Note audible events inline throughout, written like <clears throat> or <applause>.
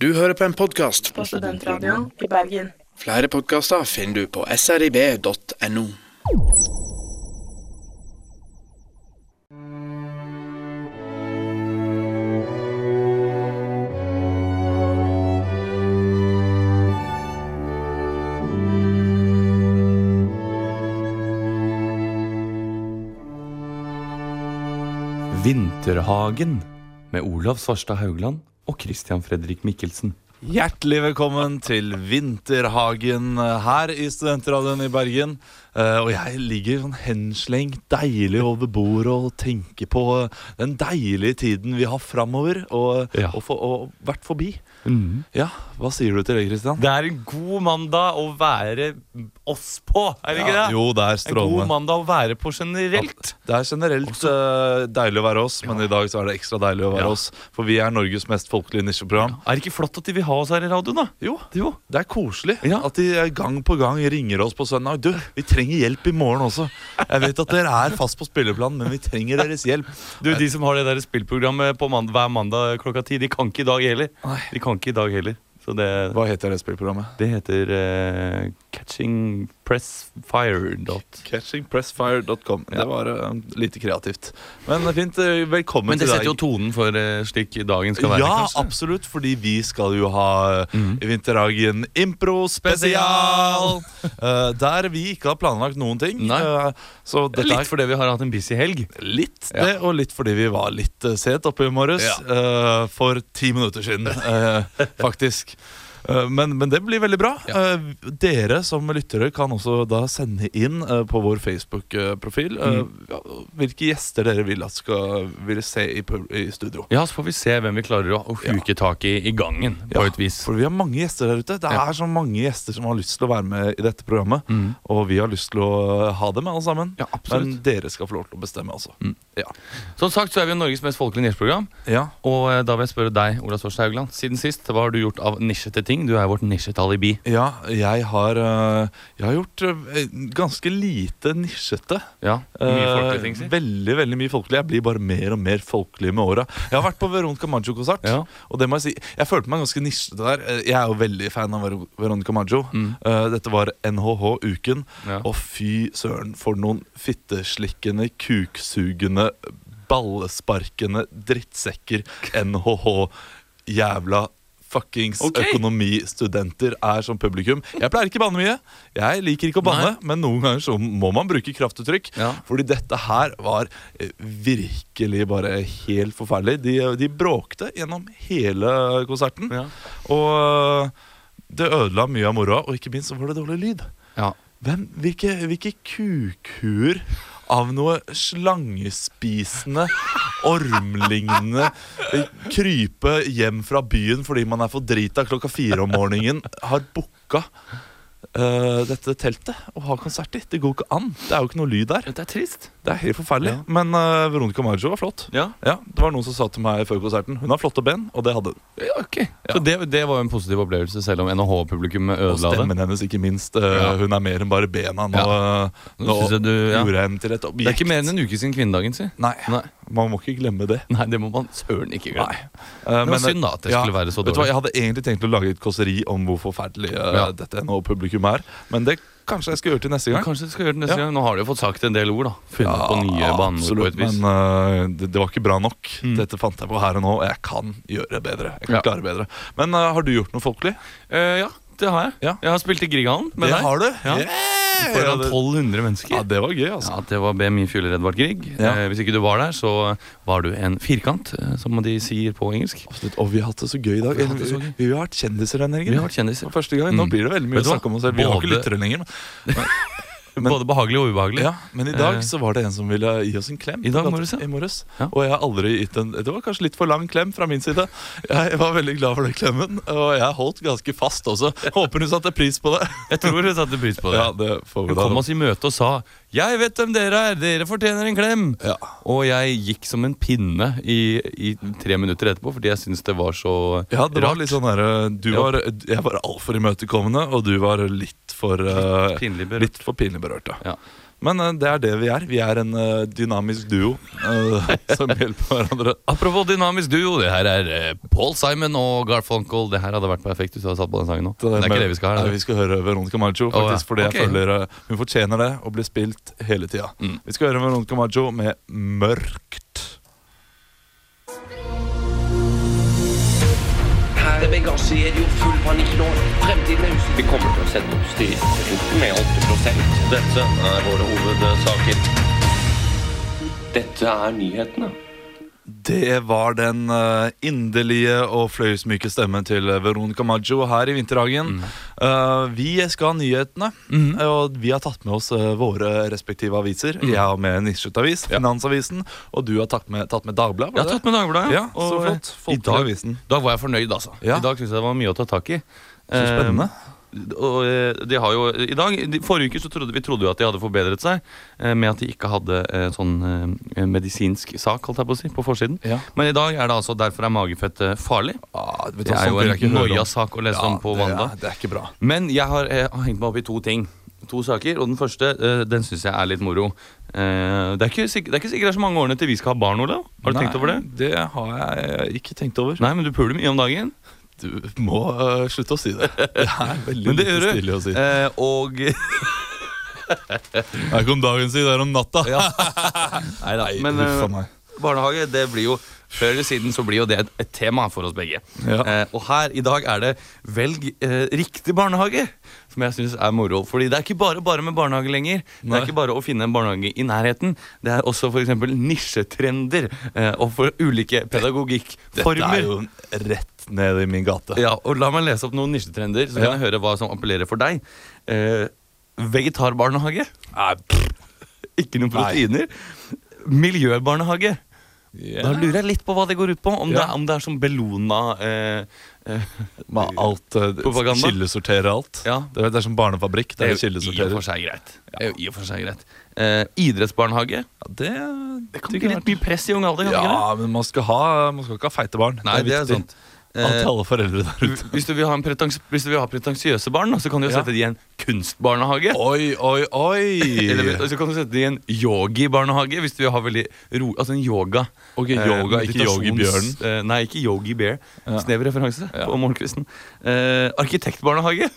Du hører på en podkast. på Studentradioen i Bergen. Flere podkaster finner du på srib.no. Vinterhagen med Olav Svarstad Haugland og Christian Fredrik Mikkelsen. Hjertelig velkommen til Vinterhagen her i Studentradioen i Bergen. Eh, og jeg ligger sånn henslengt deilig over bordet og tenker på den deilige tiden vi har framover og, Ja. og, for, og vært forbi. Ja, Hva sier du til det, Kristian? Det er en god mandag å være oss på, er det ikke det? Jo, det er strålende. en god mandag å være på generelt. Det er generelt uh, deilig å være oss, men i dag så er det ekstra deilig å være Ja. oss. For vi er Norges mest folkelige nisjeprogram. Er det ikke flott at de vil ha oss her i radioen, da? Jo, Jo. det er koselig Ja. at de eh, gang på gang ringer oss på søndag. Du, vi trenger hjelp i morgen også. Jeg vet at dere er fast på spilleplanen, men vi trenger deres hjelp. Du, De som har det der spillprogrammet på mand hver mandag klokka ti, de kan ikke i dag heller. De kan ikke i dag heller. Så det, Hva heter det spillprogrammet? det heter eh, Catching Press Fire. Dot. Catchingpressfire.com. Det var uh, lite kreativt. Men er fint. eh, Velkommen Men det til setter jo tonen for uh, slik dagen skal være. Ja, kanskje? absolutt, fordi vi skal jo ha i Vinterhagen impro spesial! <laughs> Eh, der vi ikke har planlagt noen ting. Eh, Litt fordi vi har hatt en busy helg. litt Ja. det, og litt fordi vi var litt uh, set oppe i morges. eh, for ti minutter siden, eh, <laughs> faktisk. Eh, Men, men det blir veldig bra. Ja. Eh, Dere som lyttere kan også da sende inn eh, på vår Facebook-profil mm. hvilke gjester dere vil at skal vil se i, i studio. Ja, så får vi se hvem vi klarer å, å huke tak i i gangen, på Ja, et vis. For vi har mange gjester der ute. Det er så mange gjester som har lyst til å være med i dette programmet. Mm. Og vi har lyst til å ha dem alle sammen. Ja. Men dere skal få lov til å bestemme, altså. Mm. Ja. Som sagt så er vi Norges mest folkelige nisjeprogram. ja. Og da vil jeg spørre deg, Ola Svarstad Haugland. Siden sist, hva har du gjort av nisjete ting? Du er vårt nisjetalibi. Ja, jeg har, øh, jeg har gjort øh, ganske lite nisjete. Ja, mye folkelig folkelige ting, si. Veldig veldig mye folkelig. Jeg blir bare mer og mer folkelig med åra. Jeg har vært på Veronica Maggio-konsert, Ja. og det må jeg si. Jeg følte meg ganske nisjete der. Eh, Jeg er jo veldig fan av Ver- Veronica Maggio. Mm. Eh, Dette var NHH-uken, Ja. og fy søren for noen fitteslikkende, kuksugende, ballesparkende drittsekker NHH jævla fuckings okay. økonomistudenter er som publikum. Jeg pleier ikke å banne mye. Jeg liker ikke å banne, men noen ganger så må man bruke kraftuttrykk. Ja. Fordi dette her var eh, virkelig bare helt forferdelig. De, de bråkte gjennom hele konserten. Ja. Og øh, det ødela mye av moroa, og ikke minst så var det dårlig lyd. Ja. Hvem, hvilke, hvilke kukhuer av noe slangespisende, ormlignende eh, krype hjem fra byen fordi man er for drita klokka fire om morgenen, har booka uh, dette teltet og har konsert i? Det går ikke an. Det er jo ikke noe lyd der. Det er trist. Det er helt forferdelig. Ja. Men uh, Veronica Maggio var flott. Ja, Ja, Det var noen som sa til meg før konserten Hun har flotte ben, og det hadde hun. ja ok. Så det, det var jo en positiv opplevelse, selv om NHH-publikummet Og ødela det. stemmen hennes, ikke minst. Uh, Hun er mer enn bare bena. Nå, Nå nå du, gjorde jeg henne til et objekt. Det er ikke mer enn en uke siden kvinnedagen, si. Nei, Nei. man må ikke glemme det. Nei, det må man søren ikke glemme. Uh, Det var synd da at det skulle være så du hva, dårlig. Jeg hadde egentlig tenkt å lage et kåseri om hvor forferdelig dette NHH-publikum er. Men det kanskje jeg skal gjøre til neste gang. Kanskje du skal gjøre det neste Ja. gang. Nå har de jo fått sagt en del ord, da. Funnet på nye baner på et vis. men uh, det, det var ikke bra nok. Mm. Dette fant jeg på her og nå, og jeg kan gjøre bedre. Jeg kan Ja. klare bedre Men uh, har du gjort noe folkelig? Uh, ja, det har jeg. Ja. Jeg har spilt i Grieghallen med det deg. har du? Ja. Yeah! Foran 1200 mennesker. Ja, det var gøy, altså. Ja, det var BMI Fjoller Edvard Grieg. Ja. Eh, hvis ikke du var der, så var du en firkant, eh, som de sier på engelsk. Absolutt. Og vi har hatt det så gøy i dag. Vi har Vi, vi har vært kjendiser denne Vi har vært kjendiser. For første gang. Nå Mm. blir det veldig mye å snakke om oss selv. Vi har ikke lyttere lenger. Men, <laughs> Men- Både behagelig og ubehagelig. ja, men i dag Eh. så var det en som ville gi oss en klem. I dag morges, ja. morges. Ja. Og jeg har aldri gitt en Det var kanskje litt for lang klem fra min side. Jeg var veldig glad for den klemmen, og jeg holdt ganske fast også. Håper hun satte pris på det. Jeg tror hun satte pris på det. Ja, det får vi Hun da. kom oss i møte og sa 'Jeg vet hvem dere er, dere fortjener en klem'. Ja. Og jeg gikk som en pinne i, i tre minutter etterpå fordi jeg syntes det var så Ja, det var rart. litt sånn der, du var, Jeg var altfor imøtekommende, og du var litt for uh, Pinlig berørt. Litt for pinlig berørt, ja. Ja. Men eh, det er det vi er. Vi er en eh, dynamisk duo eh, <laughs> som hjelper hverandre. Apropos dynamisk duo, det her er Paul Simon og Garfunkel. Det her hadde vært perfekt hvis du hadde satt på den sangen nå. Det er ikke det vi skal ha. Nei, vi skal høre Veronica Maggio, faktisk, ja. fordi Ok. jeg føler hun fortjener det og blir spilt hele tida. Mm. Vi skal høre Veronica Maggio med 'Mørkt'. Her ved gasset er det jo full panikk nå. Fremtiden er usikker. Vi kommer til å sette opp styringen med 8 Dette er våre hovedsaker. Dette er nyhetene. Det var den eh, inderlige og fløyelsmyke stemmen til Veronica Maggio her i Vinterhagen. Eh, vi skal ha nyhetene, mm. og vi har tatt med oss eh, våre respektive aviser. Jeg har med Nisjet Avis, Finansavisen, og du har tatt med, tatt med Dagbladet. Jeg har tatt med Dagbladet. Ja, så og, flott. eh, I dag, dag, var jeg fornøyd, altså. Ja. I dag syns jeg det var mye å ta tak i. Så spennende. Eh, og eh, de har jo i dag, de, Forrige uke så trodde vi trodde jo at de hadde forbedret seg eh, med at de ikke hadde eh, sånn eh, medisinsk sak holdt jeg på å si, på forsiden. Ja. Men i dag er det altså 'Derfor er magefett eh, farlig'. Ah, det, Det er jo en noia-sak å lese Ja, om på det er- mandag. Det er ikke bra. Men jeg har, jeg har hengt meg opp i to ting. To saker, og Den første eh, den syns jeg er litt moro. Eh, det, er ikke, det er ikke sikkert det er så mange årene til vi skal ha barn, Olav. Har du tenkt over det? Det har jeg ikke tenkt over. Nei, men du puler mye om dagen. Du må uh, slutte å si det. <laughs> Det er veldig Men det gjør du. stilig å si. Eh, og Det er ikke om dagen si, det er om natta. <laughs> Nei da. Nei, Men Uffa eh, meg. Barnehage, det blir jo før eller siden så blir jo det et, tema for oss begge. Ja. Eh, og her i dag er det velg eh, riktig barnehage, som jeg syns er moro. Fordi det er ikke bare bare med barnehage lenger. Det er ikke bare å finne en barnehage i nærheten. Det er også f.eks. nisjetrender eh, og for ulike pedagogikkformer. Dette er jo rett ned i min gate. Ja, og La meg lese opp noen nisjetrender, så Ja. kan jeg høre hva som appellerer for deg. Eh, vegetarbarnehage. Nei, Ikke noen proteiner. Miljøbarnehage. Ja. Da lurer jeg litt på hva det går ut på. Om, det, Ja. er, om det er som Bellona eh, eh, alt øh, Propaganda. Kildesortere alt. Ja. Det, er, det er som barnefabrikk. Det er i og for seg greit. Det er jo for seg greit. Eh, idrettsbarnehage. Ja, det, Det kan bli litt mye press i ung alder. det Ja, men man skal, ha, man skal ikke ha feite barn. det? Nei, det er viktig. sant. Eh, alle foreldre der ute. hvis du vil ha, en pretensiøse barn, så kan du jo Ja. sette de i en kunstbarnehage. Oi, oi, oi! Eller så kan du sette de i en yogi-barnehage hvis du vil ha veldig ro... Altså en yoga. Ok, Eh, yoga, ikke meditasjons- Yogi Bjørn. eh, nei, ikke Yogi Bear. Ja. Snever referanse Ja. på morgenkvisten. Eh, arkitektbarnehage.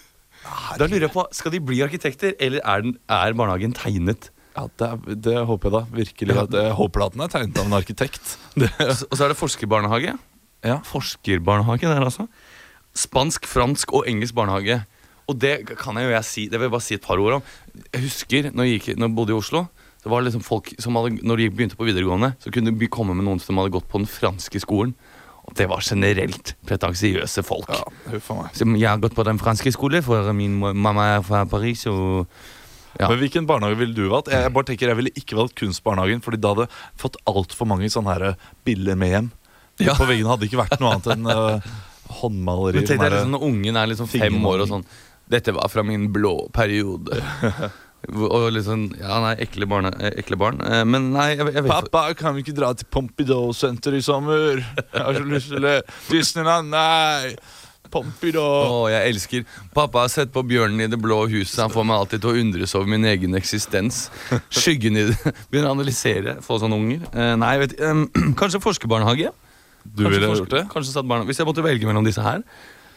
Da lurer jeg på, Skal de bli arkitekter, eller er, den, er barnehagen tegnet? Ja, det, det håper jeg da. Virkelig. At, jeg håper at den er tegnet av en arkitekt. <laughs> Og så er det forskerbarnehage. Ja. Forskerbarnehage der, altså. Spansk, fransk og engelsk barnehage. Og det kan jeg jo jeg si Det vil jeg bare si et par ord om. Jeg husker når jeg, gikk, når jeg bodde i Oslo. Det var liksom folk som hadde, Når de begynte på videregående, så kunne de komme med noen som hadde gått på den franske skolen. Og det var generelt pretensiøse folk. ja. Som jeg har gått på den franske skolen, for min mamma er fra Paris. Og Ja. Men Hvilken barnehage ville du valgt? Jeg, bare tenker jeg ville ikke valgt kunstbarnehagen, Fordi da hadde jeg fått altfor mange sånne her biller med hjem. Ja. På veggene hadde ikke vært noe annet enn uh, håndmalerier. Men tenk deg liksom, når ungen er liksom fem år og sånn Dette var fra min blå periode. <laughs> og liksom Ja, nei, ekle, barne, eh, ekle barn. Eh, Men nei, jeg, jeg vet Pappa, kan vi ikke dra til Pompidou-senteret i sommer? Jeg har så lyst til det. Disneyland? Nei. Pompidou. Å, jeg elsker Pappa har sett på Bjørnen i det blå huset. Han får meg alltid til å undres over min egen eksistens. Skyggen i det. <laughs> Begynner å analysere. Få sånne unger. Nei, jeg vet em, <clears throat> Kanskje forskerbarnehage? Du Kanskje ville gjort det? Kanskje satt barna Hvis jeg måtte velge mellom disse her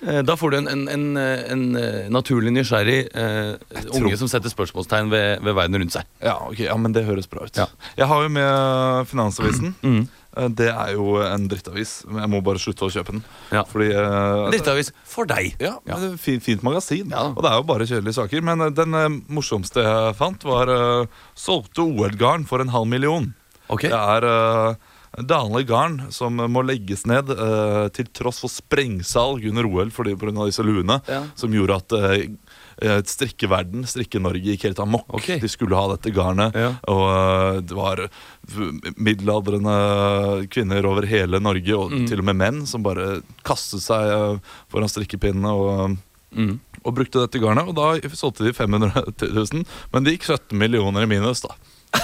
eh, da får du en, en, en, eh, en eh, naturlig nysgjerrig eh, unge som setter spørsmålstegn ved, ved verden rundt seg. Ja, okay, ja, men det høres bra ut. Ja. Jeg har jo med Finansavisen. <clears throat> Mm. Det er jo en drittavis. Jeg må bare slutte å kjøpe den. Ja. Fordi eh, Drittavis for deg. Ja, men det er fint, fint magasin. Ja. Og det er jo bare kjedelige saker. Men den eh, morsomste jeg fant, var uh, solgte OL-garn for en halv million. Okay. Det er Danle Garn som må legges ned eh, til tross for sprengsalg under OL fordi pga. disse luene, Ja. som gjorde at eh, eh, strikkeverden, Strikke-Norge, gikk helt amok. Okay. De skulle ha dette garnet. Ja. Og eh, det var v- middelaldrende kvinner over hele Norge, og Mm. til og med menn, som bare kastet seg eh, foran strikkepinnene og, Mm. og brukte dette garnet. Og da solgte de 500 000, men det gikk 17 millioner i minus, da. <laughs>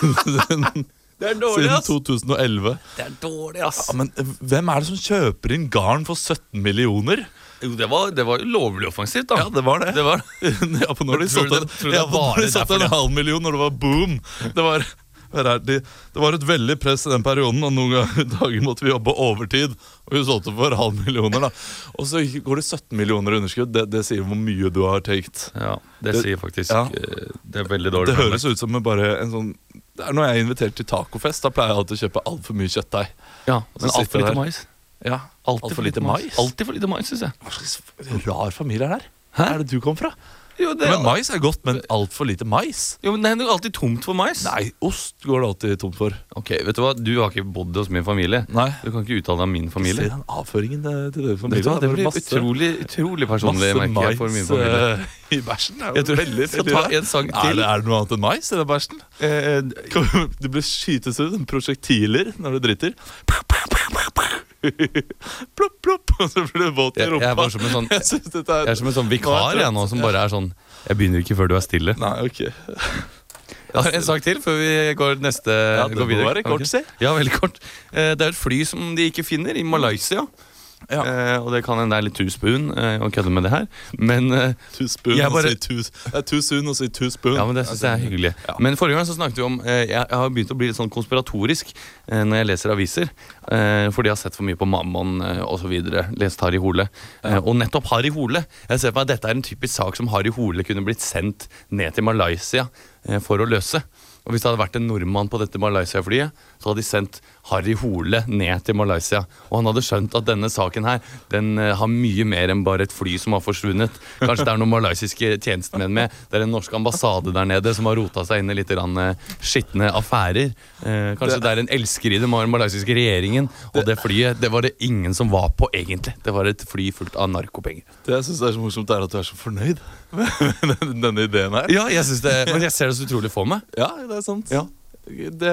<laughs> Det er dårlig, Siden 2011. Det er dårlig, ass. Ja, men eh, hvem er det som kjøper inn garn for 17 millioner? Jo, det var, det var jo lovlig offensivt, da. Ja, det var det. Det var <laughs> Ja, på når de satte ja, satte derfor, en halv million når det var boom. Det var, det var et veldig press i den perioden, og noen dager måtte vi jobbe overtid. Og vi solgte for halv millioner. da Og så går det 17 millioner i underskudd. Det, det sier hvor mye du har taket. Ja, det sier faktisk eh, Det er veldig dårlig. Det høres ut som bare en sånn Det er Når jeg er invitert til tacofest, da pleier jeg alltid å kjøpe altfor mye kjøttdeig. Ja, men altfor lite mais. Ja, Altfor lite mais? Altfor lite mais, syns jeg. Hva slags rar familie er det her? Hæ? Er det du kom fra? Jo, det, Men mais er godt, men altfor lite mais? jo, men det er jo alltid tomt for mais. Nei, ost går det alltid tomt for. Ok, vet Du hva? Du har ikke bodd hos min familie. Nei. Du kan ikke uttale deg om min familie. Se den avføringen til dere Vet du hva? Det er blir masse- utrolig, utrolig personlig, merker for min familie. Uh, i bæsjen. Er Jeg tror veldig skal ta en sang Er til. det, er det noe annet enn mais i den bæsjen? Uh, Det blir skytes ut prosjektiler når du driter. <laughs> plopp, plopp, og så blir du våt i Jeg- jeg er som en sånn- <laughs> Jeg er jeg er som en sånn vikar jeg nå, som bare er sånn Jeg begynner ikke før du er stille. Nei, ok. Jeg har en sak til før vi går neste Ja, det går videre. være kort, Ok. si. Ja, veldig kort. Eh, Det er et fly som de ikke finner, i Malaysia. Ja. Eh, og det kan hende det er litt too spoon eh, å kødde med det her. Men eh, Too spoon bare- si too, det er too soon å si too spoon. Ja, men det synes jeg er hyggelig. Ja. Men forrige gang så snakket vi om eh, Jeg, jeg har begynt å bli litt sånn konspiratorisk eh, når jeg leser aviser. Eh, fordi jeg har sett for mye på Mammon eh, osv. Lest Harry Hole. Eh, og nettopp Harry Hole. Jeg ser for meg at dette er en typisk sak som Harry Hole kunne blitt sendt ned til Malaysia eh, for å løse. Og Hvis det hadde vært en nordmann på dette Malaysia-flyet, så hadde de sendt Harry Hole ned til Malaysia. Og han hadde skjønt at denne saken her Den eh, har mye mer enn bare et fly som har forsvunnet. Kanskje det er noen malaysiske tjenestemenn med. Det er en norsk ambassade der nede som har rota seg inn i litt eh, skitne affærer. Eh, kanskje det, er en elsker i den malaysiske regjeringen. Og det flyet det var det ingen som var på, egentlig. Det var et fly fullt av narkopenger. Det jeg syns er så morsomt, er at du er så fornøyd <laughs> med denne ideen her. Ja, jeg synes det, Men jeg ser det så utrolig for meg. Ja, det er sant. Ja. Det,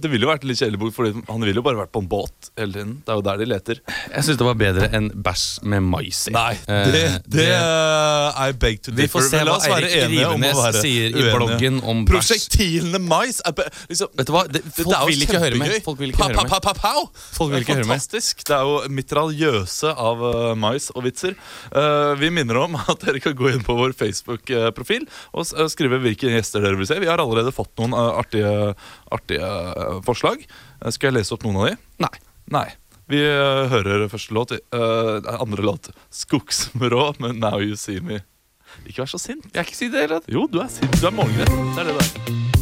det ville jo vært litt kjedelig, for han ville jo bare vært på en båt hele tiden. Det er jo der de leter. Jeg syns det var bedre enn bæsj med mais i. Nei, Eh, det, det I beg to Vi får se hva Eirik Rivenes sier i uenige. bloggen om bæsj. Prosjektilene mais er liksom, Vet du hva? Det, folk vil ikke høre med. Folk vil ikke Pa- høre pa- med. pa- pa- Folk vil ikke høre med. Fantastisk. Det er jo mitraljøse av uh, mais og vitser. Uh, vi minner om at dere kan gå inn på vår Facebook-profil og skrive hvilke gjester dere vil se. Vi har allerede fått noen artige, artige eh, forslag. Eh, skal jeg lese opp noen av de? Nei. Nei. Vi eh, hører første låt. Uh, andre låt. 'Skogsmrå' med 'Now You See Me'. Ikke vær så sint. Jeg er ikke sint i det heller. Jo, du er sint. Du er morgenrett. Det er det du er.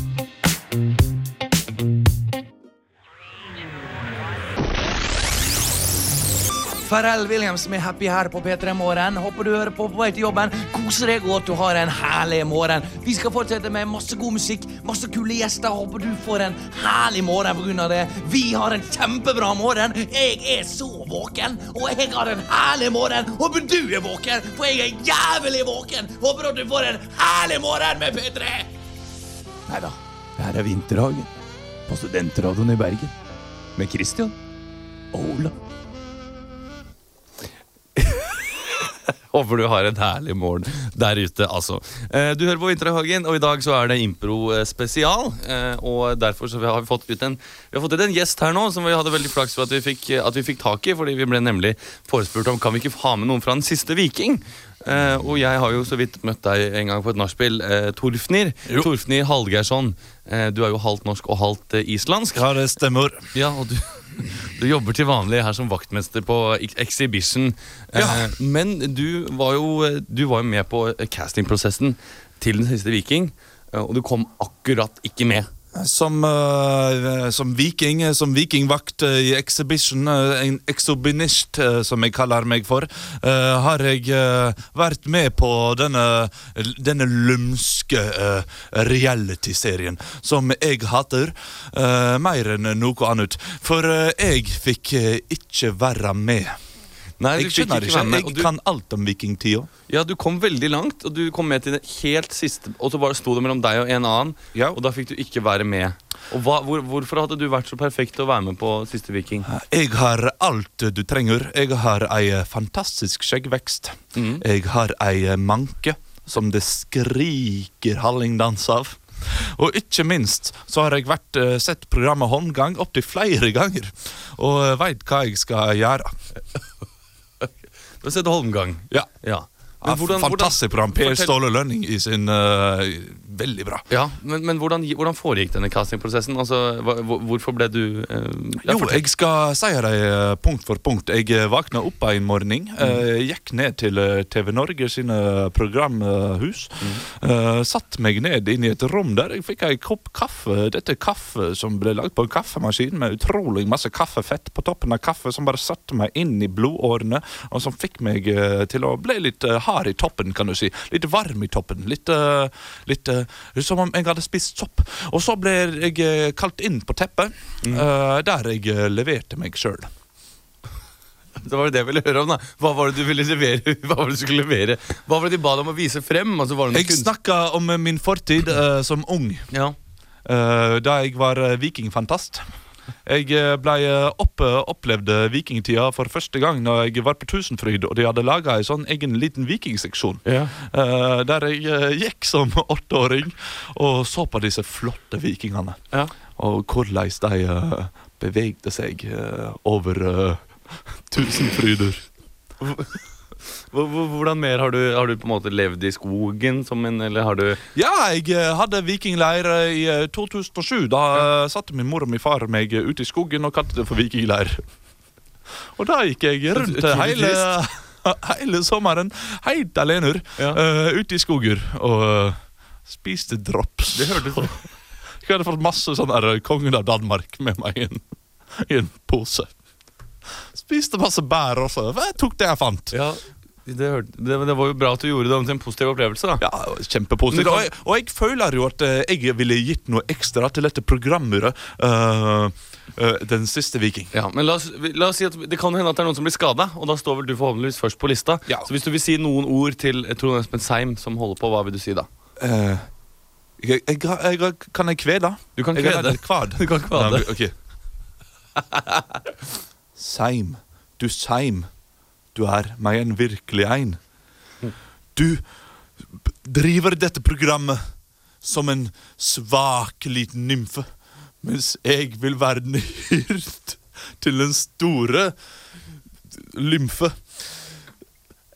Farrell Williams med Happy her på P3 Morgen. Håper du hører på på vei til jobben. Koser deg og at du har en herlig morgen. Vi skal fortsette med masse god musikk, masse kule gjester. Håper du får en herlig morgen pga. det. Vi har en kjempebra morgen. Jeg er så våken, og jeg har en herlig morgen. Håper du er våken, for jeg er jævlig våken. Håper at du får en herlig morgen med P3. Nei da, det her er Vinterhagen på Studentradioen i Bergen. Med Christian og Ola. <laughs> Håper du har en herlig morgen der ute, altså. Eh, Du hører på Vinterhagen, og i dag så er det impro-spesial. eh, Og derfor så har vi fått ut en Vi har fått ut en gjest her nå som vi hadde veldig flaks for at vi fikk, at vi fikk tak i. Fordi vi ble nemlig forespurt om kan vi ikke ha med noen fra Den siste viking. Uh, og jeg har jo så vidt møtt deg en gang på et nachspiel. Uh, Torfnir. Torfnir Hallgeirsson. Uh, du er jo halvt norsk og halvt eh, islandsk. Ja, det stemmer. Ja, og du, du jobber til vanlig her som vaktmester på Exhibition. Ja. men du var, jo, du var jo med på eh, castingprosessen til Den siste viking, eh, og du kom akkurat ikke med. Som, uh, som viking, som vikingvakt eh, i Exhibition, eh, en exhibinist som jeg kaller meg for, har jeg vært med på denne, denne lumske reality-serien som jeg hater mer enn noe annet. For jeg fikk ikke være med. Nei, Jeg skjønner ikke med, Jeg du, kan alt om vikingtida. ja, du kom veldig langt, og du kom med til det helt siste, og så bare sto det mellom deg og en annen, Ja. og da fikk du ikke være med. Og hva, hvor, Hvorfor hadde du vært så perfekt til å være med på Siste viking? Jeg har alt du trenger. Jeg har ei fantastisk skjeggvekst. Mm. Jeg har ei manke som det skriker hallingdans av. Og ikke minst så har jeg vært, eh, sett programmet Håndgang opptil flere ganger. Og veit hva jeg skal gjøre. Du har sett Holmgang. Ja. Ja. Men hvordan, Fantastisk program. Per Fortell- Ståle Lønning i sin uh, Veldig bra. Ja, men, men hvordan, hvordan foregikk denne castingprosessen? Altså, hvorfor ble du uh, ja, Jo, fortell. jeg skal si deg eh, punkt for punkt. Jeg våkna opp en morgen, eh, gikk ned til TV Norge sine programhus. eh, satt meg ned inn i et rom der jeg fikk en kopp kaffe. Dette kaffe som ble lagd på en kaffemaskin med utrolig masse kaffefett på toppen av kaffe, som bare satte meg inn i blodårene, og som fikk meg til å bli litt eh, hard i toppen, kan du si. Litt varm i toppen. Litt, uh, litt uh, som om jeg hadde spist sopp. Og så ble jeg eh, kalt inn på teppet, eh, der jeg leverte meg sjøl. <laughs> Det var det jeg ville høre om. da Hva var det du ville levere? <laughs> Hva var det du skulle levere? Hva var det de ba deg om å vise frem? Altså, var det Jeg kunst- snakka om min fortid som ung, ja. da jeg var vikingfantast. Jeg eh, ble oppe, opplevde vikingtida for første gang når jeg var på Tusenfryd, og de hadde laga ei sånn egen liten vikingseksjon. Ja. Uh, der jeg eh, gikk som <laughs> åtteåring og så på disse flotte vikingene. Ja. Og hvordan de uh, bevegde seg eh, over <laughs> Tusenfryder. Hvor- hvor- Hvordan mer har du, har du på en måte levd i skogen som en Eller har du Ja, jeg eh, hadde vikingleir eh, i eh, 2007. Da ja. satte min mor og min far meg ute i skogen og kalte det for vikingleir. <laughs> Og da gikk jeg rundt eh, hele, <laughs> hele sommeren helt alene Ja. uh, ute i skogen og uh, spiste drops. Det hørtes <laughs> Jeg hadde fått masse sånn eh, kongen av Danmark med meg i en, i en pose. Spiste masse bær også. Jeg tok det jeg fant. Ja, det, hørte, det, det var jo bra at du gjorde det om til en positiv opplevelse. da Ja, kjempepositivt. Men Og, jeg- og jeg føler jo at eh, jeg ville gitt noe ekstra til dette programmet. Uh, uh, den siste viking. Ja, men la oss, la oss si at Det kan hende at det er noen som blir skada, og da står vel du forhåpentligvis først på lista. Ja. Så hvis du vil si noen ord til Trond Espen Seim, som holder på, hva vil du si da? Uh, jeg, jeg, jeg, kan jeg kvede? Du kan Jeg er kvede. kvad. <laughs> Du kan kvade. Ja, okay. <laughs> Seim, du seim, du er meg en virkelig ein. Du driver dette programmet som en svak liten nymfe, mens jeg vil være den hyrt til den store lymfe.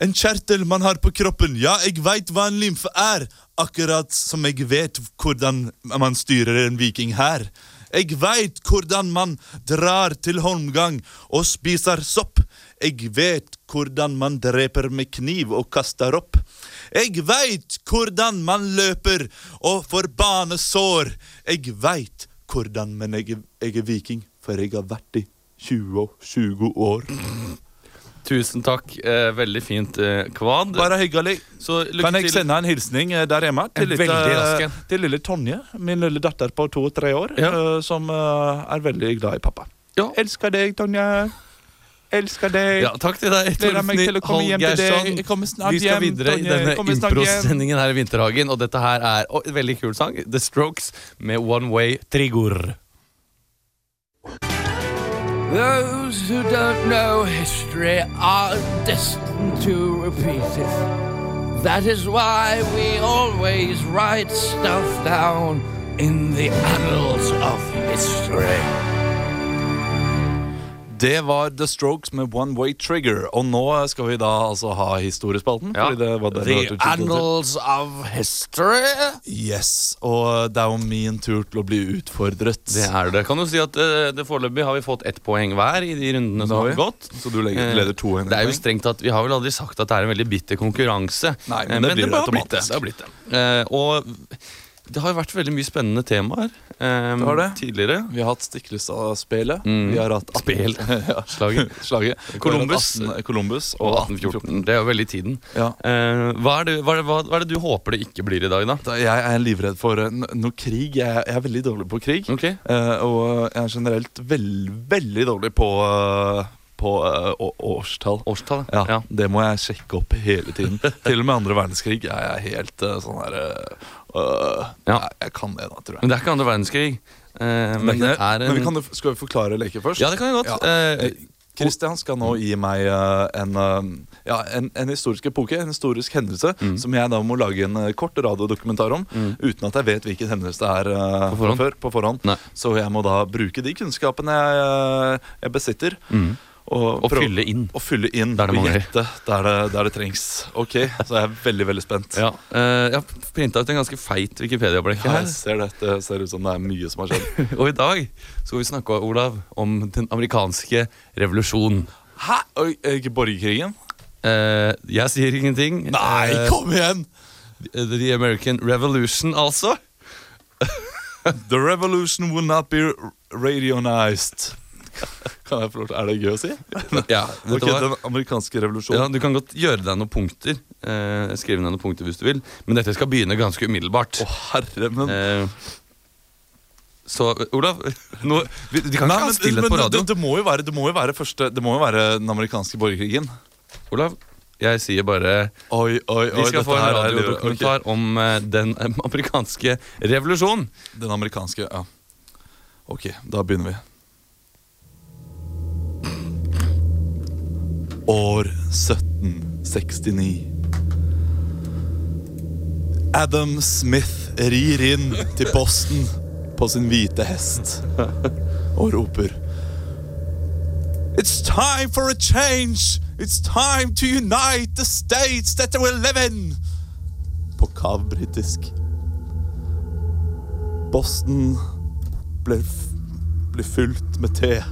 En kjertel man har på kroppen. Ja, jeg veit hva en lymfe er. Akkurat som jeg vet hvordan man styrer en viking her. Jeg veit hvordan man drar til Holmgang og spiser sopp. Jeg vet hvordan man dreper med kniv og kaster opp. Jeg veit hvordan man løper og får banesår. Jeg veit hvordan, men jeg, jeg er viking, for jeg har vært i 20, og 20 år. Tusen takk. Eh, veldig fint, eh, Kvad. Bare hyggelig. Så Kan jeg til. sende en hilsning eh, der hjemme til, litt, eh, til lille Tonje, min lille datter på to-tre år, Ja. eh, som eh, er veldig glad i pappa. Ja. Elsker deg, Tonje. Elsker deg. Ja, takk til deg, deg. Hallgeirsson. Vi skal hjem, videre i denne improsendingen her i Vinterhagen, og dette her er oh, en veldig kul sang. The Strokes med One Way Trigger. Those who don't know history are destined to repeat it. That is why we always write stuff down in the annals of history. Det var The Strokes med One Way Trigger. Og nå skal vi da altså ha historiespalten. Ja. det var det The det annals of history. Yes, Og det er jo min tur til å bli utfordret. Det er det. Kan du si at uh, det Foreløpig har vi fått ett poeng hver i de rundene som har vi. gått. Så du legger, Eh, leder to Det er jo strengt at Vi har vel aldri sagt at det er en veldig bitter konkurranse. Nei, Eh, men det blir det har blitt det. det, har blitt det. Uh, og det har jo vært veldig mye spennende temaer um, Det det. tidligere. Vi har hatt Stiklestad-spelet. Mm. Vi har hatt 18 Spel. <laughs> ja. <laughs> Slaget. Slaget. Columbus. Vi har hatt 18 Columbus Og og 1814. Det er jo veldig tiden. Ja. Uh, hva, er det, hva, hva, hva er det du håper det ikke blir i dag, da? Da- Jeg er livredd for eh, noe krig. Jeg, jeg er veldig dårlig på krig. Ok Uh, og jeg er generelt veld, veldig dårlig på, uh, på uh, årstall. Årstall? Ja, ja. Det må jeg sjekke opp hele tiden. <laughs> Til og med andre verdenskrig er jeg helt uh, sånn her eh, øh, Ja. jeg, jeg kan det, da, tror jeg. Men det er ikke andre verdenskrig. Uh, men det er en men vi kan, jo- skal vi forklare leker først? Ja, det kan jeg godt. Ja. Eh, Kristian skal nå gi meg eh, en, eh, ja, en, en historisk epoke, en historisk hendelse, Mm. som jeg da må lage en eh, kort radiodokumentar om, uten at jeg vet hvilken hendelse det er uh, På forhånd? før. på forhånd. Så jeg må da bruke de kunnskapene jeg, eh, jeg besitter. Mm. Og, Og fylle inn. Og fylle inn Der det mangler. der det, der det trengs. Ok, så jeg er veldig, veldig spent. Ja, uh, Jeg har printa ut en ganske feit Wikipedia-blekk Ja, jeg ser det. Det ser ut som det er mye som har skjedd. <laughs> Og i dag skal vi snakke Olav, om den amerikanske revolusjonen. Hæ? Oi, ikke borgerkrigen? Uh, jeg sier ingenting. Nei, Eh, kom igjen! The American Revolution, altså. The revolution will not be radionized. Kan jeg få lov til Er det gøy å si? <laughs> Ja, vet Ok, du hva? Den amerikanske Ja, revolusjonen. Du kan godt gjøre deg noen punkter. Eh, skrive ned noen punkter hvis du vil. Men dette skal begynne ganske umiddelbart. Å, herre, men Eh, så Olav, nå, vi, de kan Nei, ikke ha men, stillhet men på radio. Det, det, må jo være, det må jo være første Det må jo være den amerikanske borgerkrigen. Olav, jeg sier bare Oi, oi, oi Vi skal dette få en er- radiodokumentar om eh, den eh, amerikanske revolusjonen. ok, Den amerikanske, ja. Ok, da begynner vi. År 1769. Adam Smith rir inn til Boston på sin hvite hest og roper It's time for a change! It's time to unite the states that we live in! På kavbritisk. Boston ble, ble fylt med te.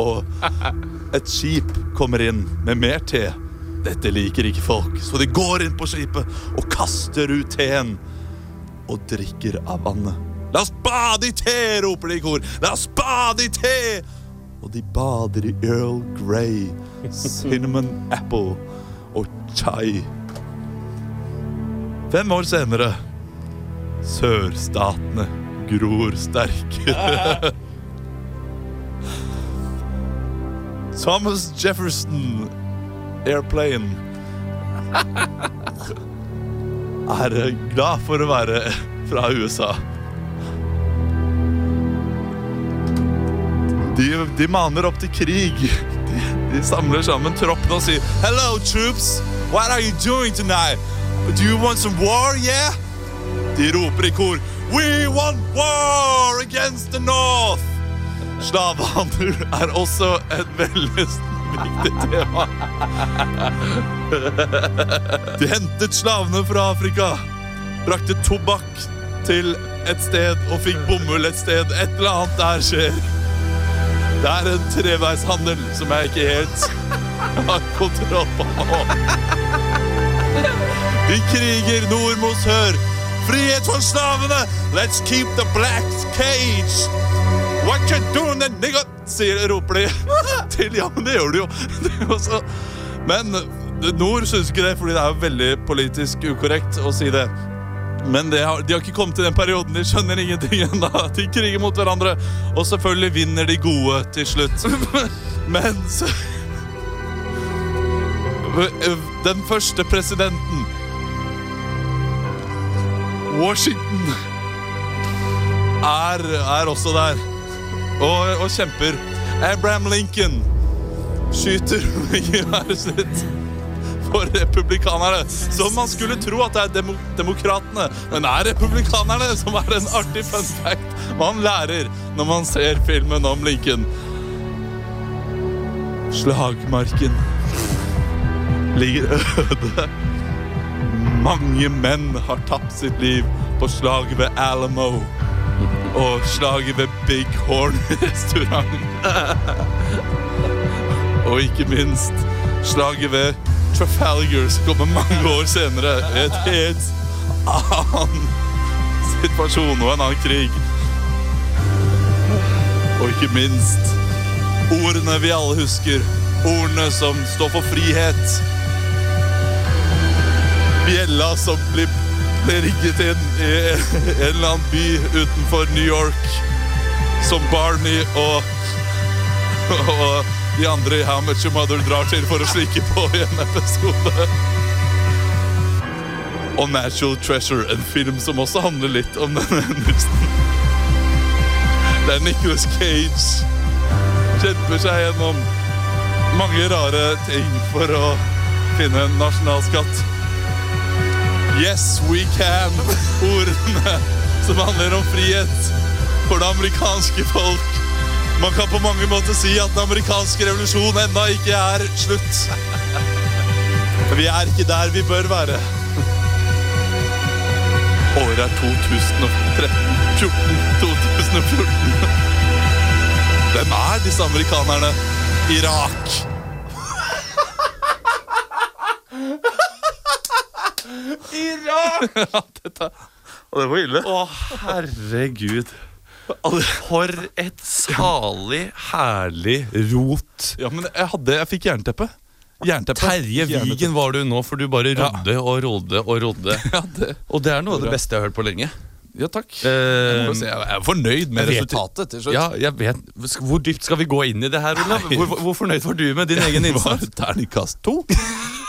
Og et skip kommer inn med mer te. Dette liker ikke folk, så de går inn på skipet og kaster ut teen. Og drikker av vannet. La oss bade i te, roper de i kor. La oss bade i te! Og de bader i Earl Grey, cinnamon apple og chai. Fem år senere Sørstatene gror sterkere. <laughs> Thomas Jefferson Airplane <laughs> er glad for å være fra USA. De, de maner opp til krig. De, de samler sammen troppene og sier Hello, troops! What are you doing tonight? Do you want some war, yeah? De roper i kor We want war against the North! Slavehandel er også et veldig viktig tema. De hentet slavene fra Afrika, brakte tobakk til et sted og fikk bomull et sted. Et eller annet der skjer. Det er en treveishandel som jeg ikke helt har kontroll på. Vi kriger nord mot sør. Frihet for slavene! Let's keep the blacks caged! What you doing, the nigga? Sier, roper de <laughs> til Ja, men det gjør de jo. <laughs> Men nord syns ikke det, fordi det er veldig politisk ukorrekt å si det. Men det har, de har ikke kommet til den perioden. De skjønner ingenting <laughs> ennå. De kriger mot hverandre. Og selvfølgelig vinner de gode til slutt. Men så Den første presidenten Washington er, er også der og, og kjemper. Abraham Lincoln skyter <laughs> geværet sitt for republikanerne. Som man skulle tro at det er demo demokratene, men det er republikanerne som er en artig fun fact man lærer når man ser filmen om Lincoln. Slagmarken ligger øde. Mange menn har tapt sitt liv på slaget ved Alamo og slaget ved Big Horn restaurant. <laughs> Og ikke minst slaget ved Trafalgar, som kommer mange år senere. Et helt annen situasjon og en annen krig. Og ikke minst ordene vi alle husker. Ordene som står for frihet. Bjella som blir, rigget inn i en eller annen by utenfor New York. Som Barney og, og de andre i How Much Your Mother drar til for å slike på i en episode. Og Natural Treasure, en film som også handler litt om denne hendelsen. Der Nicholas Cage kjemper seg gjennom mange rare ting for å finne en nasjonalskatt. Yes, we can. Ordene som handler om frihet for det amerikanske folk. Man kan på mange måter si at den amerikanske revolusjonen ennå ikke er slutt. Vi er ikke der vi bør være. Året er 2013. 14, 2014. Hvem er disse amerikanerne? Irak. <laughs> Ja, dette Og det var ille. Å, herregud. For et salig, herlig rot. Ja, men jeg, hadde, jeg fikk jernteppe. Jernteppe. Terje. Vigen var du nå, for du bare rodde og rodde og rodde. <laughs> Ja, det, Og det er noe av det beste jeg har hørt på lenge. Ja takk. Eh, Jeg si, jeg er fornøyd med jeg resultatet til slutt. ja, jeg vet Hvor dypt skal vi gå inn i det her, Olav? Hvor, hvor fornøyd var du med din egen Det innsats? terningkast to. <laughs>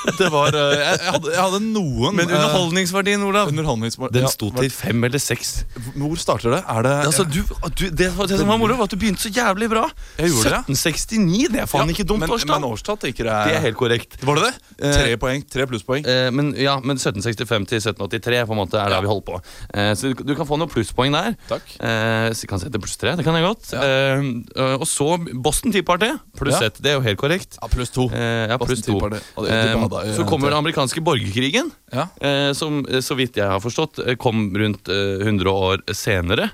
Det var eh, jeg, jeg, hadde, jeg hadde noen Men eh, underholdningsverdien, Olav? underholdningsmål. Den Ja, sto til fem eller seks. Hvor starter det? Er det Altså, du, du, det, det som var moro, var at du begynte så jævlig bra. Jeg gjorde 1769, det er faen ikke dumt men, årstall. Men årstall tenker jeg Det er helt korrekt. Var det det? Eh, Tre poeng, tre plusspoeng. Eh, men, ja, men 1765 til 1783 på en måte er der vi holder på. Eh, så du, du kan få noen plusspoeng der. Takk. Eh, så kan sette pluss tre, det kan jeg godt. Ja. Eh, og så Boston Tea Party, pluss ett. Det er jo helt korrekt. Ja, pluss to. Eh, ja, pluss to. Eh, så kommer den amerikanske borgerkrigen, Ja. eh, som eh, så vidt jeg har forstått kom rundt eh, 100 år senere.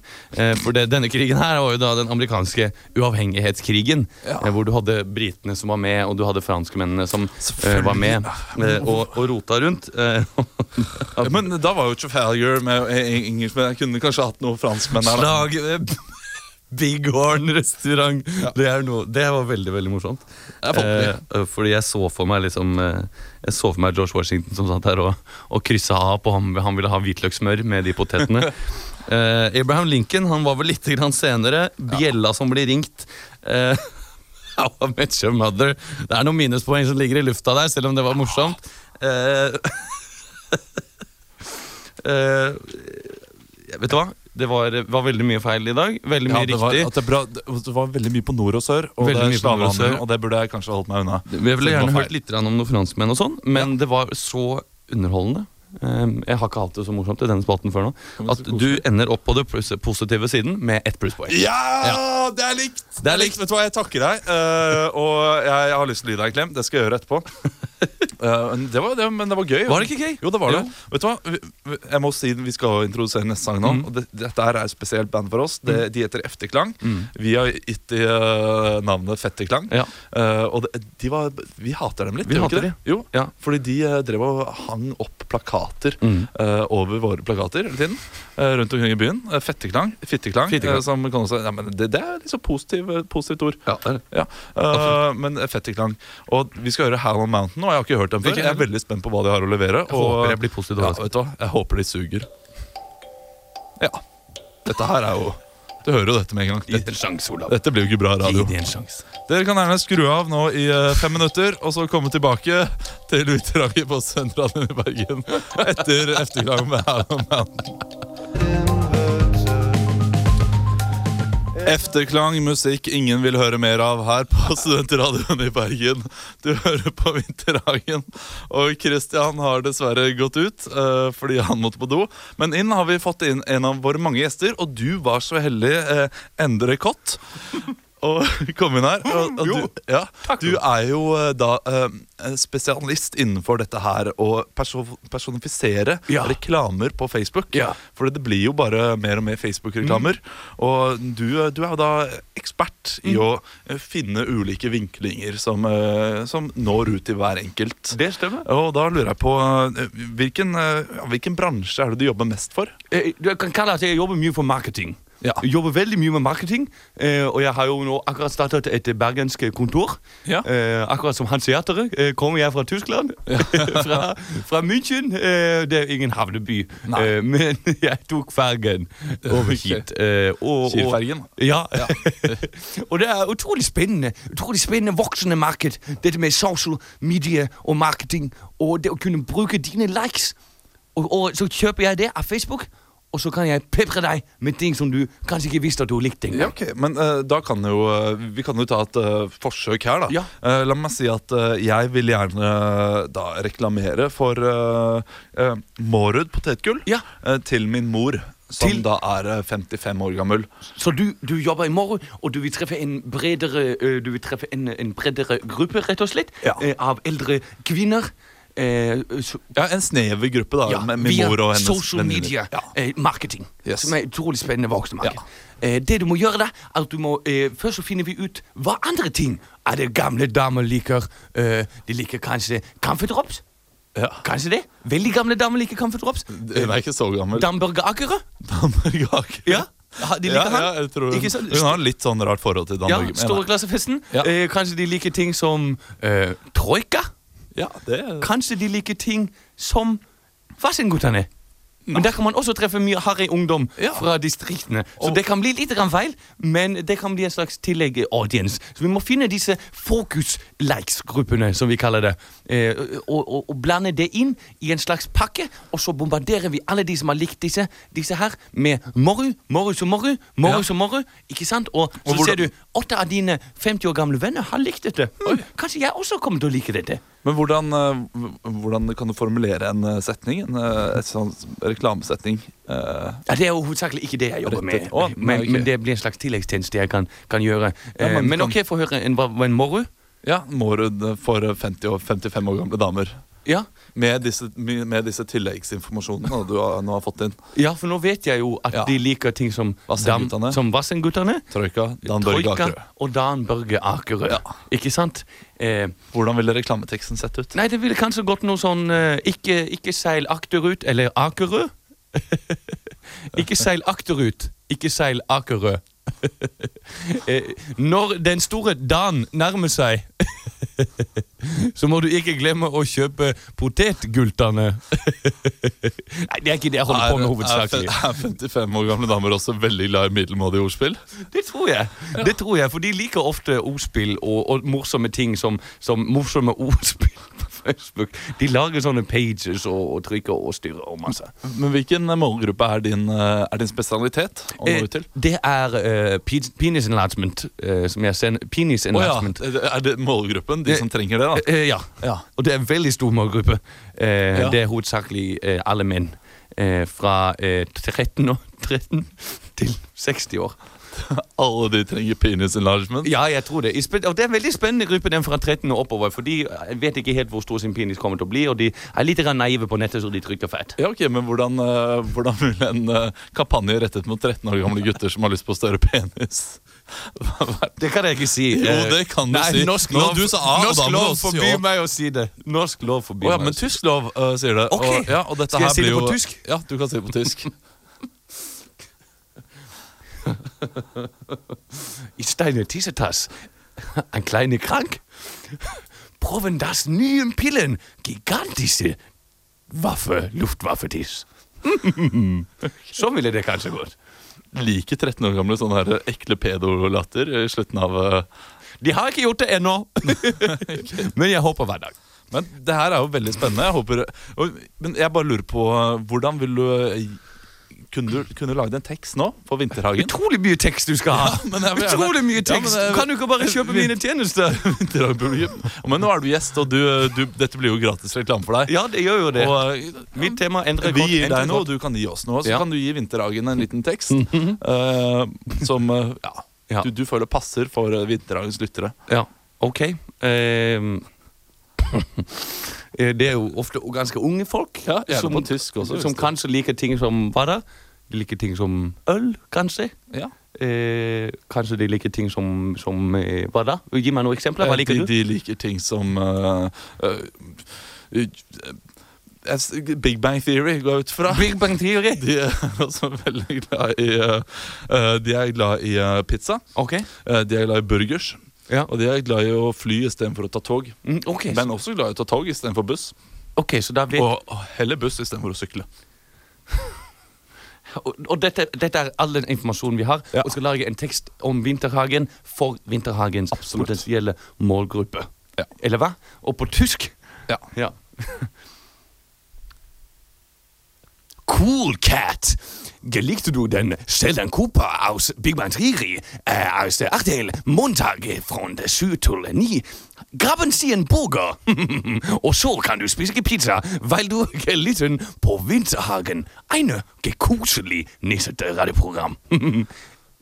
For det, denne krigen her var jo da den amerikanske uavhengighetskrigen. Ja. Hvor du hadde britene som var med, og du hadde franskmennene som var med og, og rota rundt. <laughs> Men da var jo Trafalgar med engelskmenn. Kunne kanskje hatt noe franskmenn her. Slag <laughs> Big Horn restaurant. Det, er noe, det var veldig veldig morsomt. Jeg folkelig. Eh, fordi jeg så for meg liksom eh, Jeg så for meg George Washington som satt her og, og kryssa av på ham. Han ville ha hvitløkssmør med de potetene. <laughs> Eh, Abraham Lincoln han var vel litt grann senere. Bjella som blir ringt. Eh, <laughs> How I Met Your Mother. Det er noen minuspoeng som ligger i lufta der, selv om det var morsomt. Eh, eh, vet du hva? Det var, var veldig mye feil i dag. Veldig Ja, mye det, var, riktig. det, bra, det var veldig mye på nord og sør, og Veldig det er slavehandel, og det burde jeg kanskje holdt meg unna. Vi ville gjerne hørt litt om noen franskmenn og sånn, men det var så underholdende. Um, jeg har ikke hatt det så morsomt i denne spalten før nå. At du ender opp på det positive siden med ett plusspoeng. Ja, det er likt! Det er likt, Vet du hva, jeg takker deg. eh, og jeg, jeg har lyst til å gi deg en klem. Det skal jeg gjøre etterpå. <laughs> Eh, det var, det, men det var gøy. Var det ikke gøy? Jo, det var det. Jo. Vet du hva? Jeg må si Vi skal introdusere neste sang nå. Mm. Og det, dette her er et spesielt band for oss. Det, de heter Efterklang. Vi har gitt de uh, navnet Fetterklang. Ja. Uh, og det, de var, vi hater dem litt. Vi hater de. Jo, Ja. fordi de eh, drev og hang opp plakater Mm. eh, over våre plakater hele tiden. eh, rundt omkring i byen. Fetteklang. Fitteklang. Eh, som kan også, ja, men det, er liksom positiv, positivt ord. Ja, det er det. Ja, eh, men fetteklang. Og vi skal høre Hal Mountain, og jeg har ikke hørt dem før. Jeg er veldig spent på hva de har å levere. Jeg og, håper jeg blir positivt ja, vet du hva? Jeg håper de suger. Ja. Dette her er jo Du hører jo dette med en gang. Dette, Olav. dette blir jo ikke bra radio. Dere kan gjerne skru av nå i eh, fem minutter, og så komme tilbake til Utdraget på Sentralen i Bergen etter efterklang med on Mountain. Efterklang, musikk ingen vil høre mer av her på <laughs> Studentradioen i Bergen. Du hører på Vinterhagen, og Christian har dessverre gått ut uh, fordi han måtte på do. Men inn har vi fått inn en av våre mange gjester, og du var så heldig, uh, Endre Kott. Og komme inn her. Og, og du, ja, du er jo eh, da eh, spesialist innenfor dette her å perso personifisere Ja. reklamer på Facebook. Ja. For det blir jo bare mer og mer Facebook-reklamer. Og du, du er jo da ekspert i å eh, finne ulike vinklinger som, eh, som når ut til hver enkelt. Det stemmer. Og da lurer jeg på eh, hvilken, eh, hvilken bransje er det du jobber mest for? Jeg, jeg kan kalle at jeg jobber mye for marketing. Ja. Jeg jobber veldig mye med marketing, eh, og jeg har jo nå akkurat startet et bergensk kontor. Ja. Eh, akkurat som Hans eh, kommer jeg fra Tyskland. <laughs> <laughs> fra, fra München. Eh, det er ingen havneby, Nei. eh, men <laughs> jeg tok fergen over hit. Eh, og, Kielfergen. ja. og det er utrolig spennende. Utrolig spennende voksende marked. Dette med social media og marketing. Og det å kunne bruke dine likes. Og, og så kjøper jeg det av Facebook, og så kan jeg pepre deg med ting som du kanskje ikke visste at du likte Ja, okay. ok, Men uh, da kan jo uh, vi kan jo ta et uh, forsøk her, da. Ja. La meg si at jeg vil gjerne da reklamere for uh, Mårud potetgull Ja. til min mor. som Til- da er eh, 55 år gammel. Så du, du jobber i morgen, og du vil treffe en bredere, du vil treffe en, en bredere gruppe, rett og slett, Ja. av eldre kvinner. Eh, så- Ja, En snever gruppe, da. ja, med, via mor og hennes social media Ja. eh, marketing, Yes. som er utrolig spennende voksenmarked. Eh, det du må gjøre da, er at du må, eh, først så finner vi ut hva andre ting er det gamle damer liker. Eh, de liker kanskje kampferdrops. Ja. Kanskje det? Veldig gamle damer liker kampferdrops. Hun er ikke så gammel. Dambergak. Ja, ha- de liker ja, han. ja, jeg tror hun, Ikke sant? hun har litt sånn rart forhold til Ja, Damberg. Storeklassefesten. Ja. Eh, kanskje de liker ting som eh, troika. Ja, det Kanskje de liker ting som Vassendgutane. Men der kan man også treffe mye harry ungdom Ja. fra distriktene. Så Og- det kan bli litt feil, men det kan bli en slags tillegg-audience. Så vi må finne disse fokus-likes-gruppene, som vi kaller det, eh, og, og, og blande det inn i en slags pakke, og så bombarderer vi alle de som har likt disse, disse her, med morru, morru som morru, morru som morru, ikke sant? Og så hvordan- ser du, åtte av dine 50 år gamle venner har likt dette. Hm, kanskje jeg også kommer til å like dette. Men hvordan, eh, hvordan kan du formulere en eh, setning? En en sånn reklamesetning? Uh, Ja, Det er jo hovedsakelig ikke det jeg jobber med, Rettet. Å, nei, men, okay. men det blir en slags tilleggstjeneste jeg kan, kan gjøre. Ja, Eh, men men ok, få høre en, en morru. ja, Mårud for 50 og 55 år gamle damer. Ja. Med disse, med disse tilleggsinformasjonene du har, nå har fått inn. ja, for nå vet jeg jo at Ja. de liker ting som Vassendguttene. Som Vassendguttene, Troika, Dan Børge Akerø. og Dan Børge Akerø. Ja. Ikke sant? Eh, Hvordan ville reklameteksten sett ut? nei, det ville kanskje gått noe sånn eh, ikke, ikke seil akterut, eller Akerø. <laughs> ikke seil akterut, ikke seil Akerø. <laughs> eh, når den store Dan nærmer seg <laughs> <laughs> Så må du ikke glemme å kjøpe potetgultene. <laughs> Nei, det er ikke det jeg holder på med hovedsakelig. Er, er 55 år gamle damer også veldig glad i middelmådige ordspill? Det tror jeg. Det tror jeg, For de liker ofte ordspill og, og morsomme ting som, som morsomme <laughs> ordspill Facebook. De lager sånne pages og, og trykker og styrer og masse. Men hvilken målgruppe er din, eh, er din spesialitet å nå Eh, ut til? det er uh, penis enlargement. Uh, som jeg sender Penis Å ja, er det målgruppen? De Eh, som trenger det, da? Uh, ja. Ja. Og det er en veldig stor målgruppe. Eh, Ja. Det er hovedsakelig eh, alle menn. Eh, fra eh, 13, år, 13 til 60 år. Alle de trenger penis enlargement? Ja, jeg tror det. Og det er en veldig spennende gruppe, den fra 13 og oppover. For de vet ikke helt hvor stor sin penis kommer til å bli, og de er litt naive på nettet, så de trykker fett. Ja, ok, Men hvordan, eh, hvordan vil en eh, kampanje rettet mot 13 år gamle gutter som har lyst på større penis Det kan jeg ikke si. Jo, det kan du Nei, si. Norsk lov, du sa A, norsk lov forbyr Å. meg å si det. Norsk lov forbyr oh, ja, men tysk lov uh, sier det. Okay. Og, ja, og dette Skal jeg her si det på jo- tysk? Ja, du kan si det på tysk. <laughs> <laughs> Ist deine Tissetas ein kleiner Krank? Proben das neuen Pillen. Gigantische Waffe, Luftwaffe-Tiss. Sånn <laughs> ville det kanskje gått. Like 13 år gamle sånne her ekle pedolatter i slutten av eh, De har ikke gjort det ennå, <laughs> men jeg håper hver dag. Men det her er jo veldig spennende. Jeg håper Men jeg bare lurer på eh, hvordan vil du eh, kunne du, kunne lagd en tekst nå for Vinterhagen? Utrolig mye tekst du skal ha. <laughs> Ja, Utrolig mye Ja, tekst. men jeg- kan du ikke bare kjøpe <laughs> mine tjenester? <laughs> Men nå er du gjest, og du, du, dette blir jo gratis reklame for deg. Ja, det gjør jo det. Og Mitt tema endrer vi gir deg noe, og du kan gi oss noe. Så Ja. kan du gi Vinterhagen en liten tekst eh, som uh, ja, Ja. Du, du føler passer for eh, Vinterhagens lyttere. Ja, ok. Eh, det er jo ofte ganske unge folk Ja, som, også, som kanskje liker ting som hva da? De liker ting som øl, kanskje. Ja. Eh, kanskje de liker ting som, som eh, Hva da? Gi meg noen eksempler. Hva liker de, du? de liker ting som uh, uh, eh, Big Bang Theory går jeg ut fra. Big Bang Theory. <laughs> De er også veldig glad i eh, eh, De er glad i eh, pizza. Okay. Eh, de er glad i burgers. Ja. Og de er glad i å fly istedenfor å ta tog. Mm, okay, Men også glad i å ta tog istedenfor buss. Okay, så da vet Og, og heller buss istedenfor å sykle. <laughs> Og, og dette, dette er all den informasjonen vi har. Ja. Og skal lage en tekst om Vinterhagen for Vinterhagens Absolutt. potensielle målgruppe. Ja. Eller hva? Og på tysk Ja. Ja. <laughs> Cool Cat. Gelikte du den Sheldon Cooper aus Big Bang Theory äh, aus der Achtel Montage von 7 til 9? Grabben Sie en burger, og så kan du spise pizza, weil du <laughs> gelitten på Vinterhagen. Eine gekoselig nissete radioprogram. <laughs>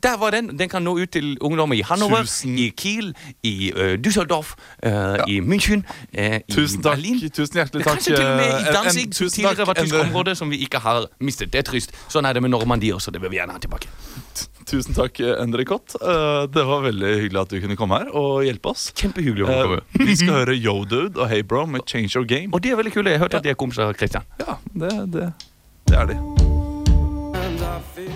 Der var den. Den kan nå ut til ungdommer i Hannover, Tusen- i Kiel, i uh, Düsseldorf, eh, i München, i Tusen takk. Berlin. Tusen hjertelig takk. Kanskje til og med i Danzig, tidligere var tysk område, som vi ikke har mistet. Det er trist. Sånn er det med Normandie også. Det vil vi gjerne ha tilbake. Tusen takk, Endre Kott. Det var veldig hyggelig at du kunne komme her og hjelpe oss. Kjempehyggelig å komme. <laughs> Vi skal høre Yo Dude og Hey Bro med Change Your Game. Og de er veldig kule. Jeg hørte at de er kompiser av Christian. Ja, det, det, det er de.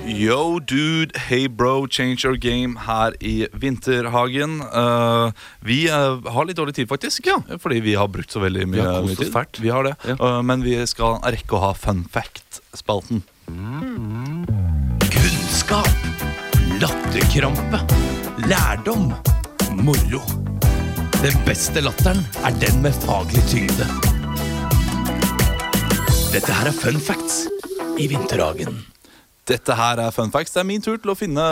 Yo, dude, hey bro, change your game her i Vinterhagen. Uh, vi uh, har litt dårlig tid, faktisk. Fordi vi har brukt så veldig mye, mye tid. fælt. Vi har det. Ja. Uh, men vi skal rekke å ha fun fact-spalten. Kunnskap, latterkrampe, lærdom, moro. Den beste latteren er den med faglig tyngde. Dette her er fun facts i Vinterhagen. Dette her er fun facts. Det er min tur til å finne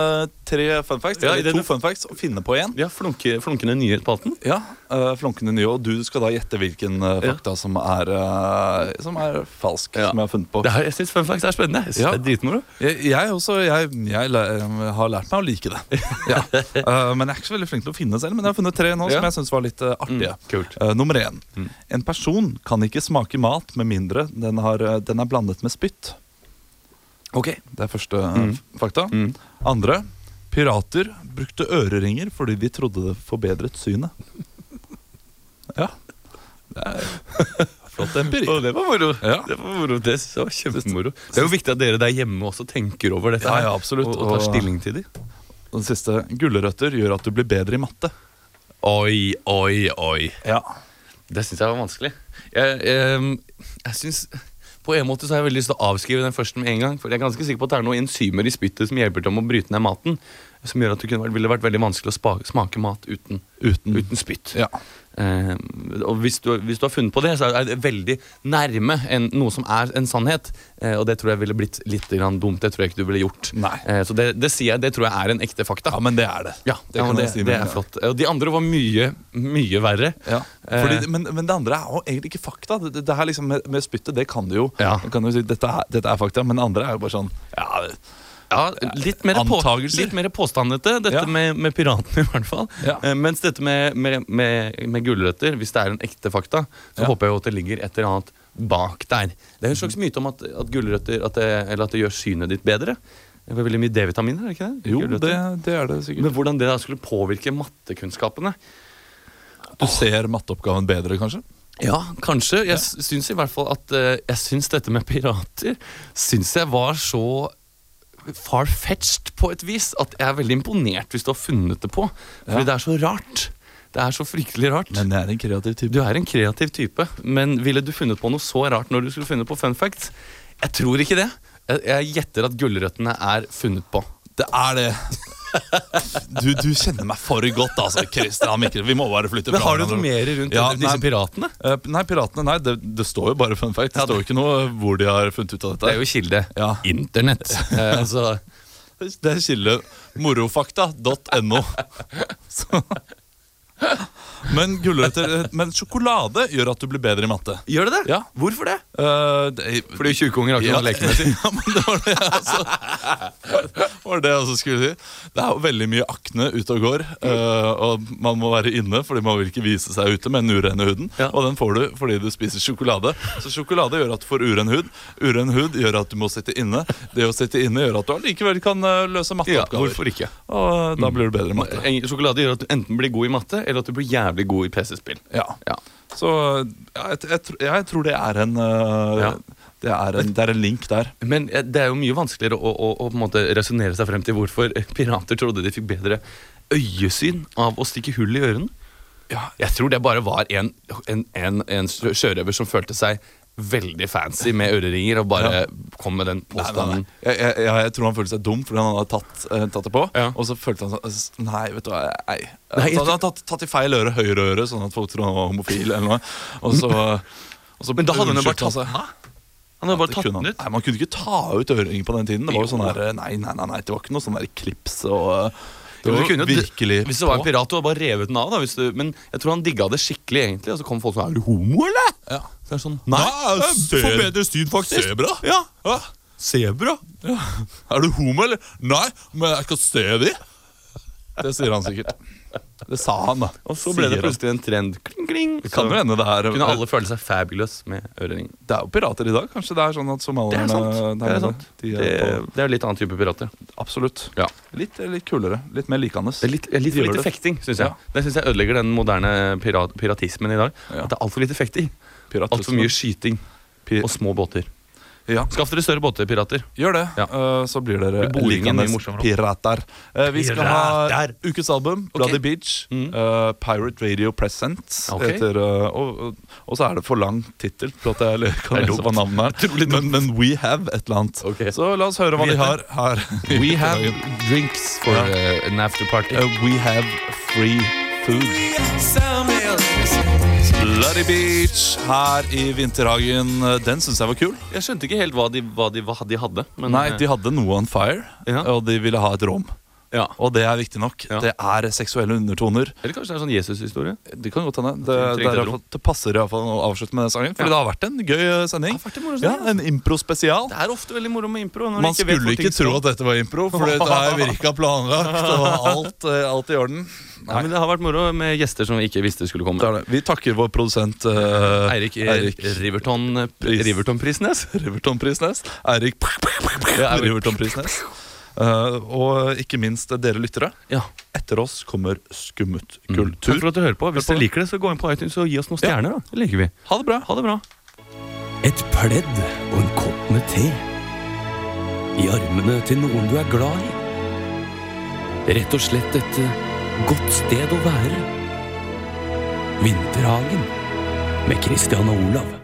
tre fun facts. Ja, eller to fun facts og finne på én. Ja, flunke, Flunkende nye på spalten. Ja, uh, Flunkende nye, og du skal da gjette hvilken Ja. fakta som, er, uh, som er falsk. Ja. Som jeg har funnet på. Det her, jeg syns fun facts er spennende. Jeg synes Ja. Det er dritmoro. Jeg, jeg også, jeg, jeg har lært meg å like det. <laughs> Ja. Men jeg er ikke så veldig flink til å finne selv. Men jeg har funnet tre nå Ja. som jeg syns var litt artige. Mm, nummer én. En person kan ikke smake mat med mindre den, har, den er blandet med spytt. Ok. Det er første mm. fakta. Mm. Andre. Pirater brukte øreringer fordi de trodde det forbedret synet. <laughs> Ja. Det er <laughs> flott empiri. Det var moro. Ja. Det var moro, det var kjempemoro. Det er jo viktig at dere der hjemme også tenker over dette Ja, ja, absolutt. og, og tar stilling til det. Og Den siste. Gulrøtter gjør at du blir bedre i matte. Oi, oi, oi. Ja. Det syns jeg var vanskelig. Jeg, jeg, jeg synes, På en måte så har jeg veldig lyst til å avskrive den første med en gang. For jeg er ganske sikker på at det er noen enzymer i spyttet som hjelper til med å bryte ned maten. Som gjør at det kunne, ville vært veldig vanskelig å spa, smake mat uten, Uten. uten spytt. Ja. Eh, og hvis du, hvis du har funnet på det, så er det veldig nærme en, noe som er en sannhet. Eh, og det tror jeg ville blitt litt dumt. Det tror jeg ikke du ville gjort. Eh, så det, det sier jeg, det tror jeg er en ekte fakta. ja, men det er det. Ja, det ja, det, si det er flott. Og de andre var mye, mye verre. Ja, Eh. fordi, men, men det andre er jo egentlig ikke fakta. Det, her liksom med, med spyttet, det kan du jo. Ja. Kan du si, dette, er, dette er fakta, men det andre er jo bare sånn Ja, det, Ja, litt mer, på, litt mer påstandete, dette Ja. med, med piratene i hvert fall. Ja. Eh, mens dette med, med, med, gulrøtter, hvis det er en ekte fakta, så håper jeg jo at det ligger et eller annet bak der. Det er en slags myte om at, at gulrøtter at det, eller at det gjør synet ditt bedre. Det er veldig mye D-vitaminer, er det ikke det? jo, det, det er det sikkert. Men hvordan det da skulle påvirke mattekunnskapene? Du ser matteoppgaven bedre, kanskje? Ja, kanskje. Jeg ja. syns i hvert fall at eh, Jeg syns dette med pirater Syns jeg var så far-fetched på et vis at jeg er veldig imponert hvis du har funnet det på. Fordi Ja. det er så rart. Det er så fryktelig rart. Men jeg er en kreativ type. du er en kreativ type, men ville du funnet på noe så rart når du skulle funnet på fun facts? Jeg tror ikke det. Jeg, jeg gjetter at gulrøttene er funnet på. Det er det. Du, du kjenner meg for godt, altså. Christian Mikkel. Vi må bare flytte Men har du noe mer rundt Ja, disse nei. piratene? Eh, Nei, piratene, nei, det, det står jo bare fun fact. Det står jo ikke noe hvor de har funnet ut av dette. Det er jo kilde. Ja. Internett. <laughs> Eh, altså, Det er kilde morofakta.no. <laughs> Men gulrøtter Men sjokolade gjør at du blir bedre i matte. gjør det det? Ja. Hvorfor det? Uh, det, Fordi tjukkunger har ikke ja, noe å leke med. si. <laughs> ja, men det var det jeg også, <laughs> var det jeg også skulle si. Det er veldig mye akne ute og går. Uh, og man må være inne, fordi man vil ikke vise seg ute med den urene huden. Ja. Og den får du fordi du spiser sjokolade. Så sjokolade gjør at du får uren hud. Uren hud gjør at du må sitte inne. Det å sitte inne gjør at du allikevel kan løse løse Ja, matteoppgaver. hvorfor ikke? og da blir du bedre i matte. Sjokolade gjør at du enten blir god i matte, eller at du blir jævlig god i PC-spill. Ja. Ja. Så ja, jeg, jeg, jeg tror det er en uh, Ja. det, er en, det er en link der. Men det er jo mye vanskeligere å, å, å på en måte resonnere seg frem til hvorfor pirater trodde de fikk bedre øyesyn av å stikke hull i ørene. Jeg tror det bare var en, en, en, en sjørøver som følte seg veldig fancy med øreringer, og bare Ja. kom med den Nei, nei, nei. påstanden. Jeg, jeg, jeg, jeg tror han følte seg dum fordi han hadde tatt, uh, tatt det på. Ja. Og så følte han sånn Nei, vet du hva. Nei. Nei, jeg han hadde tatt, tatt i feil øre, høyre øre, sånn at folk tror han var homofil eller noe. Og så, og så Men da hadde han jo bare tatt seg. Han hadde bare tatt den ut. Nei, Man kunne ikke ta ut øreringer på den tiden. Det var jo sånn der, nei, nei, nei, nei, det var ikke noe sånn der klips og Det var jo- virkelig Hvis det var en pirat, du hadde bare revet den av. da du, Men jeg tror han digga det skikkelig, egentlig. Og så kom folk sånn Er du homo, eller? Ja. Så er det sånn Nei, Nei, ser- får bedre syn, faktisk. Sebra? Ja. Ja. Sebra. Er du homo, eller? Nei, men jeg kan se de. Det sier han sikkert. Det sa han, da. Og så ble det Sier plutselig en trend. Kling, kling. Det kan jo hende det her kunne alle føle seg fabulous med ørering. Det er jo pirater i dag. Kanskje det er sånn at Det er sant. Det er sant. De er det, det er litt annen type pirater. absolutt. Ja. Litt, litt kulere. Litt mer likende. Det er litt, litt for lite fekting, syns jeg. Ja. Det synes jeg ødelegger den moderne pirat, piratismen i dag. Ja. At det er altfor lite fekting. Piratisme. Altfor mye skyting Pi- og små båter. Ja, Skaff dere større båter, pirater. gjør det. Ja. uh, så blir dere Blir likende pirater. Uh, vi skal ha ukens album, Ok. Bloody Beach. Mm. eh, Pirate Radio Presents. Okay. Etter, og, og, så er det for lang tittel til at jeg <laughs> kan Det lese hva navnet er. <laughs> Men, men We Have et eller annet. Okay. Så la oss høre hva Vi de har her. <laughs> We have drinks for uh, an after party. Uh, we have free food. Bloody Beach her i Vinterhagen. Den syns jeg var kul. Jeg skjønte ikke helt hva de, hva de, hva de hadde. Men, Nei, eh, De hadde noe on fire, Ja. og de ville ha et rom. Ja. Og det er viktig nok. Ja. Det er seksuelle undertoner. Eller kanskje det er sånn Jesus-historie? Det kan godt hende. Det, det, er det passer i hvert fall å avslutte med den sangen. Fordi Ja. det har vært en gøy eh, sending. Det en Ja, En impro-spesial. Det er ofte veldig moro med impro. Man ikke skulle ikke tro at dette var impro, for det har virka planlagt. Og alt, eh, alt i orden. Nei, men Det har vært moro med gjester som vi ikke visste skulle komme. Det det. Vi takker vår produsent uh, Eirik, Eirik. Riverton, Pris. Riverton Prisnes. Riverton Prisnes. Eirik. Riverton Prisnes. Eh, og ikke minst dere lyttere. Ja. Etter oss kommer Skummet Takk kultur. for at du hører på. Hvis dere liker det, så gå inn på iTunes og gi oss noen Ja. stjerner. da Det liker vi. Ha det bra. Ha det bra. Et pledd og en kopp med te. I armene til noen du er glad i. Rett og slett et eh, godt sted å være. Vinterhagen med Christian og Olav.